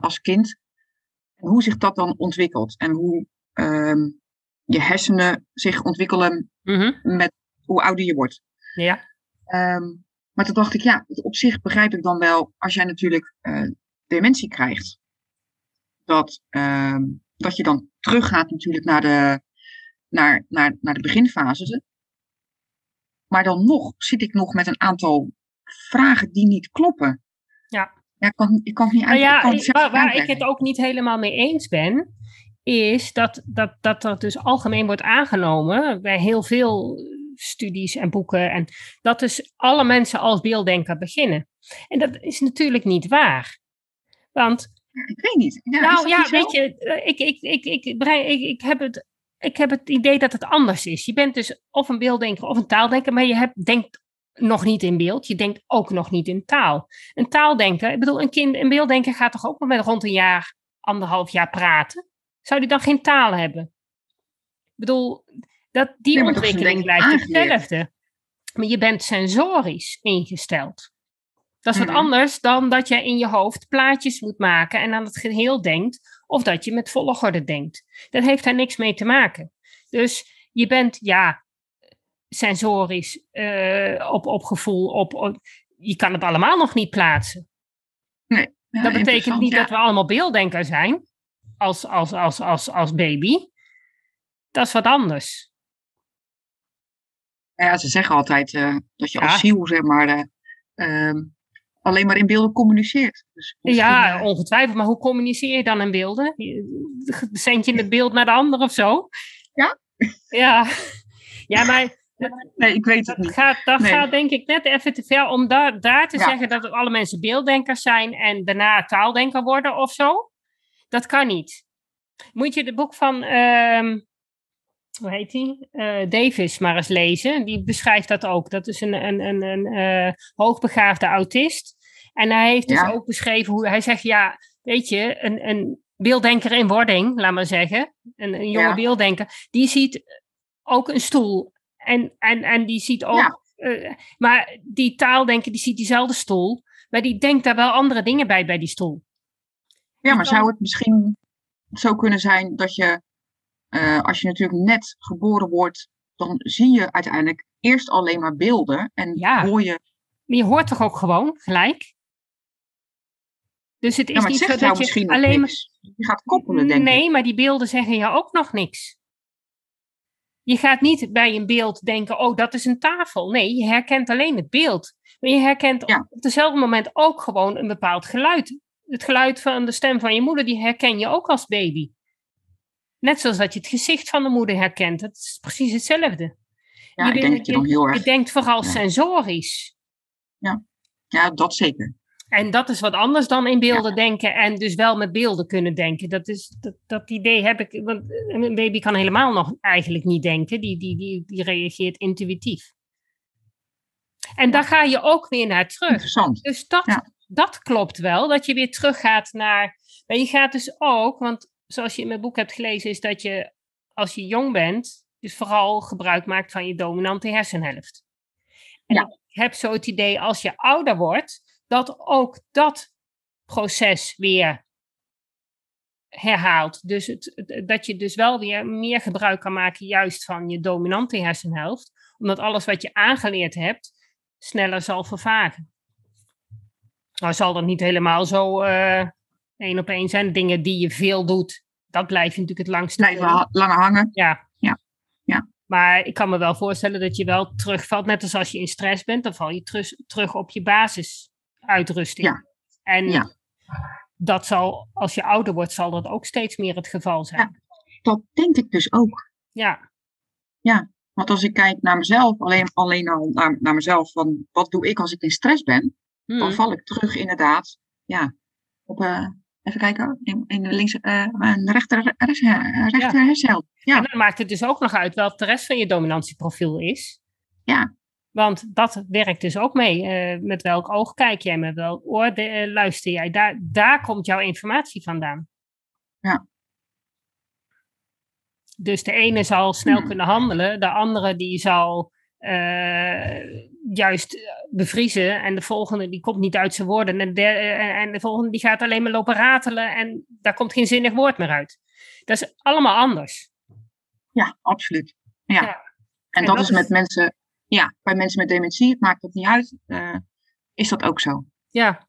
als kind. En hoe zich dat dan ontwikkelt. En hoe ehm, je hersenen zich ontwikkelen Mhm. met hoe ouder je wordt. Ja. Ehm, maar toen dacht ik, ja, op zich begrijp ik dan wel, als jij natuurlijk eh, dementie krijgt, dat, ehm, dat je dan teruggaat natuurlijk naar de, naar, naar, naar de beginfase. Maar dan nog zit ik nog met een aantal vragen die niet kloppen. Ja. Ik kan, ik kan het niet uit, ik ja, het waar, waar ik het ook niet helemaal mee eens ben, is dat, dat, dat er dus algemeen wordt aangenomen bij heel veel studies en boeken, en dat dus alle mensen als beelddenker beginnen. En dat is natuurlijk niet waar. Want Ik weet niet. Ja, nou dat ja, weet je, eh, ik, ik, ik, ik, ik, ik, heb het, ik heb het idee dat het anders is. Je bent dus of een beelddenker of een taaldenker, maar je hebt, denkt nog niet in beeld. Je denkt ook nog niet in taal. Een taaldenker, ik bedoel, een kind, een beelddenker gaat toch ook nog met rond een jaar, anderhalf jaar praten? Zou die dan geen taal hebben? Ik bedoel, dat, die Nee, maar ontwikkeling blijft hetzelfde. Maar je bent sensorisch ingesteld. Dat is wat Mhm. anders dan dat je in je hoofd plaatjes moet maken en aan het geheel denkt, of dat je met volgorde denkt. Dat heeft daar niks mee te maken. Dus je bent, ja, sensorisch, eh, op, op gevoel, op, op- je kan het allemaal nog niet plaatsen. Ja, dat betekent niet ja. dat we allemaal beelddenker zijn, als, als, als, als, als baby. Dat is wat anders. Ja, ze zeggen altijd eh, dat je Ja. als ziel, zeg maar, eh, ehm, alleen maar in beelden communiceert. Dus Ja, ongetwijfeld. Maar hoe communiceer je dan in beelden? Zend je het beeld naar de ander of zo? Ja. Ja, ja maar nee, ik weet het dat, niet. gaat, dat Nee. gaat denk ik net even te ver om daar, daar te Ja. zeggen dat alle mensen beelddenkers zijn en daarna taaldenker worden of zo. Dat kan niet. Moet je het boek van, ehm, hoe heet die? Eh, Davis maar eens lezen. Die beschrijft dat ook. Dat is een, een, een, een eh, hoogbegaafde autist. En hij heeft dus ook beschreven hoe hij zegt: ja, weet je, een, een beelddenker in wording, laat maar zeggen, een, een jonge Ja. beelddenker, die ziet ook een stoel. En, en, en die ziet ook. Ja. eh, maar die taaldenker, die ziet diezelfde stoel. Maar die denkt daar wel andere dingen bij, bij die stoel. Ja, maar kan- zou het misschien zo kunnen zijn dat je, eh, als je natuurlijk net geboren wordt, dan zie je uiteindelijk eerst alleen maar beelden en Ja. hoor je. Maar je hoort toch ook gewoon gelijk? Dus het is Ja, maar het niet zo dat misschien je alleen maar. Je gaat koppelen, denk ik. Nee, maar die beelden zeggen je ook nog niks. Je gaat niet bij een beeld denken, oh, dat is een tafel. Nee, je herkent alleen het beeld. Maar je herkent Ja. op hetzelfde moment ook gewoon een bepaald geluid. Het geluid van de stem van je moeder, die herken je ook als baby. Net zoals dat je het gezicht van de moeder herkent. Het is precies hetzelfde. Ja, je ik denk dat je dan heel Je erg. denkt vooral Ja. sensorisch. Ja, dat zeker. En dat is wat anders dan in beelden denken en dus wel met beelden kunnen denken. Dat, is, dat, dat idee heb ik, want een baby kan helemaal nog eigenlijk niet denken. Die, die, die, die reageert intuïtief. En daar ga je ook weer naar terug. Interessant. Dus dat, Ja. dat klopt wel, dat je weer teruggaat naar. Maar je gaat dus ook, want zoals je in mijn boek hebt gelezen, is dat je als je jong bent, dus vooral gebruik maakt van je dominante hersenhelft. En Ja. ik heb zo het idee, als je ouder wordt, dat ook dat proces weer herhaalt. Dus het, dat je dus wel weer meer gebruik kan maken juist van je dominante hersenhelft, omdat alles wat je aangeleerd hebt sneller zal vervagen. Nou zal dat niet helemaal zo eh één op één zijn. Dingen die je veel doet, dat blijf je natuurlijk het langste. Blijven langer hangen. Ja. Ja. Ja. Maar ik kan me wel voorstellen dat je wel terugvalt, net als als je in stress bent, dan val je terug, terug op je basisuitrusting. Ja. En Ja. dat zal, als je ouder wordt, zal dat ook steeds meer het geval zijn. Dat denk ik dus ook. Ja, Want als ik kijk naar mezelf, alleen, alleen al naar, naar mezelf, van wat doe ik als ik in stress ben, dan val ik terug inderdaad, ja, op, eh, even kijken, in, in de links, eh een rechter, rechts- eh, rechter hersenhelft. Ja. En dan maakt het dus ook nog uit wat de rest van je dominantieprofiel is. Ja. Want dat werkt dus ook mee. eh, met welk oog kijk jij, met welk oor de- eh, luister jij. Daar, daar komt jouw informatie vandaan. Ja. Dus de ene zal snel Hmm. kunnen handelen, de andere die zal eh, juist bevriezen en de volgende die komt niet uit zijn woorden en de, en, de volgende die gaat alleen maar lopen ratelen en daar komt geen zinnig woord meer uit. Dat is allemaal anders. ja, absoluut. Ja. Ja. En, En dat, dat is met mensen, ja, bij mensen met dementie, het maakt het niet uit, eh, is dat ook zo. Ja,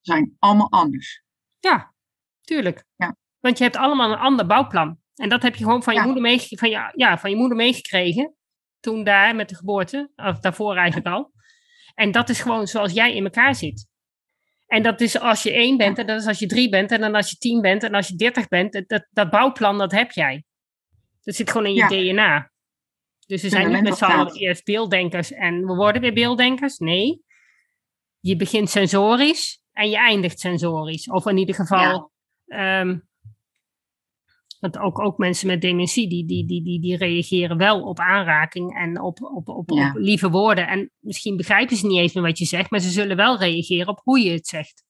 Ze zijn allemaal anders. Ja, tuurlijk. Ja. Want je hebt allemaal een ander bouwplan. En dat heb je gewoon van je, Ja. moeder, meege- van je, ja, van je moeder meegekregen. toen daar met de geboorte, of daarvoor eigenlijk al. En dat is gewoon zoals jij in elkaar zit. En dat is als je één bent, en dat is als je drie bent, en dan als je tien bent, en als je dertig bent. Dat, dat bouwplan, dat heb jij. Dat zit gewoon in je DNA. Dus we zijn niet met z'n allen eerst beelddenkers en we worden weer beelddenkers. Nee. Je begint sensorisch en je eindigt sensorisch. Of in ieder geval ehm, want ook, ook mensen met dementie, die, die, die, die, die reageren wel op aanraking en op, op, op, op lieve woorden. En misschien begrijpen ze niet eens meer wat je zegt, maar ze zullen wel reageren op hoe je het zegt.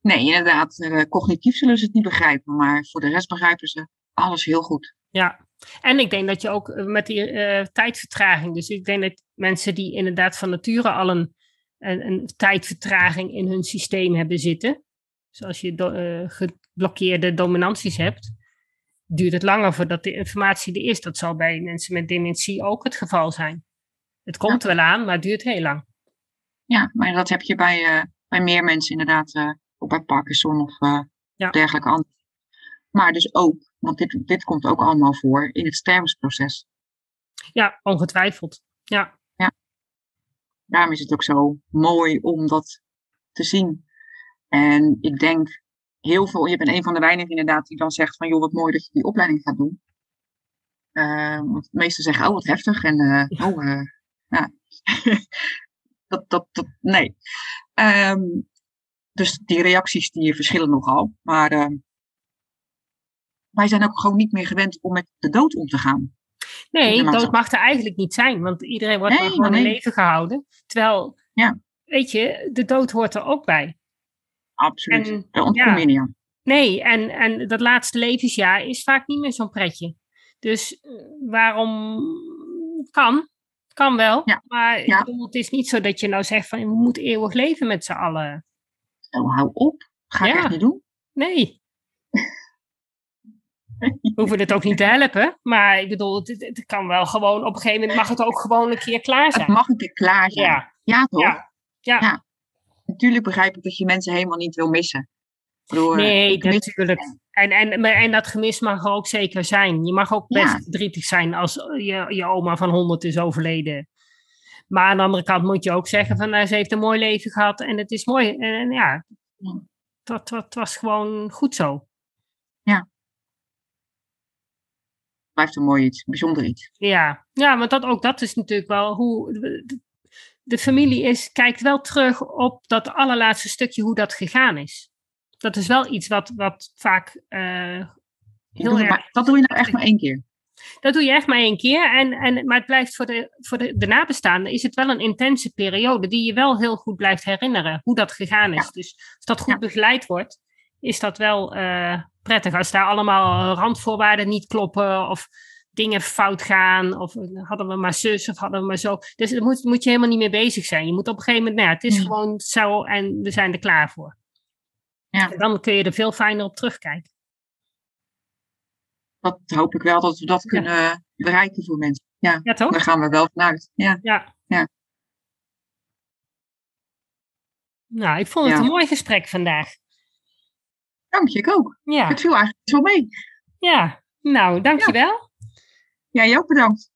Nee, inderdaad. Uh, cognitief zullen ze het niet begrijpen, maar voor de rest begrijpen ze alles heel goed. Ja, en ik denk dat je ook eh, met die uh, tijdvertraging, dus ik denk dat mensen die inderdaad van nature al een, een, een tijdvertraging in hun systeem hebben zitten, zoals je uh, geblokkeerde dominanties hebt, duurt het langer voordat de informatie er is. Dat zal bij mensen met dementie ook het geval zijn. Het komt wel aan, maar het duurt heel lang. Ja, maar dat heb je bij, uh, bij meer mensen inderdaad, ook bij Parkinson of ja. dergelijke Maar dus ook, want dit, dit komt ook allemaal voor in het stervensproces. Ja, ongetwijfeld. Ja. ja. Daarom is het ook zo mooi om dat te zien. En ik denk heel veel, je bent een van de weinigen inderdaad die dan zegt van joh, wat mooi dat je die opleiding gaat doen. Uh, want de meesten zeggen, oh wat heftig. En uh, oh, uh, ja. dat, dat, dat, nee. Um, dus die reacties die verschillen nogal. Maar ehm, wij zijn ook gewoon niet meer gewend om met de dood om te gaan. Nee, dood mag er eigenlijk niet zijn, want iedereen wordt nee, gewoon in leven gehouden. Terwijl, ja. weet je, de dood hoort er ook bij. Absoluut. En, Daar ontkom je niet aan. Nee, en, en dat laatste levensjaar is vaak niet meer zo'n pretje. Dus uh, waarom kan? Kan wel. Ja. Maar ja. Bedoel, het is niet zo dat je nou zegt van we moeten eeuwig leven met z'n allen. Oh, hou op. Ga ik echt niet doen. Nee. We hoeven het ook niet te helpen. Maar ik bedoel, het, het, kan wel gewoon, op een gegeven moment mag het ook gewoon een keer klaar zijn. Het mag een keer klaar zijn. Ja, ja toch? Ja. ja natuurlijk begrijp ik dat je mensen helemaal niet wil missen. Bedoel, nee, natuurlijk. En, en, en dat gemis mag er ook zeker zijn. Je mag ook best verdrietig zijn als je, je oma van 100 is overleden. Maar aan de andere kant moet je ook zeggen van nou, ze heeft een mooi leven gehad en het is mooi. En, en ja, dat, dat was gewoon goed zo. Ja. Blijft een mooi iets, bijzonder iets. Ja, ja want dat, ook dat is natuurlijk wel hoe de familie is, kijkt wel terug op dat allerlaatste stukje hoe dat gegaan is. Dat is wel iets wat, wat vaak uh, heel erg... Maar, dat doe je nou echt maar één keer? Dat doe je echt maar één keer. En, en, maar het blijft voor, de, voor de, de nabestaanden is het wel een intense periode die je wel heel goed blijft herinneren hoe dat gegaan is. Dus als dat goed begeleid wordt, is dat wel uh, prettig. Als daar allemaal randvoorwaarden niet kloppen of dingen fout gaan. Of hadden we maar zus of hadden we maar zo. Dus daar moet, moet je helemaal niet mee bezig zijn. Je moet op een gegeven moment, nou ja, het is gewoon zo en we zijn er klaar voor. Ja. En dan kun je er veel fijner op terugkijken. Dat hoop ik wel dat we dat kunnen bereiken voor mensen. Ja, ja toch? daar gaan we wel vanuit. Ja. ja. ja. Nou, ik vond het een mooi gesprek vandaag. Dank je, ik ook. Ja. Het viel eigenlijk zo mee. Ja, nou, dankjewel. Ja, jij ook bedankt.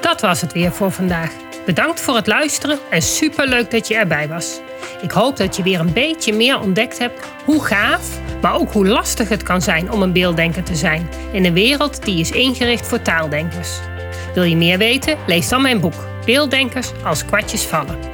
Dat was het weer voor vandaag. Bedankt voor het luisteren en superleuk dat je erbij was. Ik hoop dat je weer een beetje meer ontdekt hebt hoe gaaf, maar ook hoe lastig het kan zijn om een beelddenker te zijn in een wereld die is ingericht voor taaldenkers. Wil je meer weten? Lees dan mijn boek Beelddenkers als kwartjes vallen.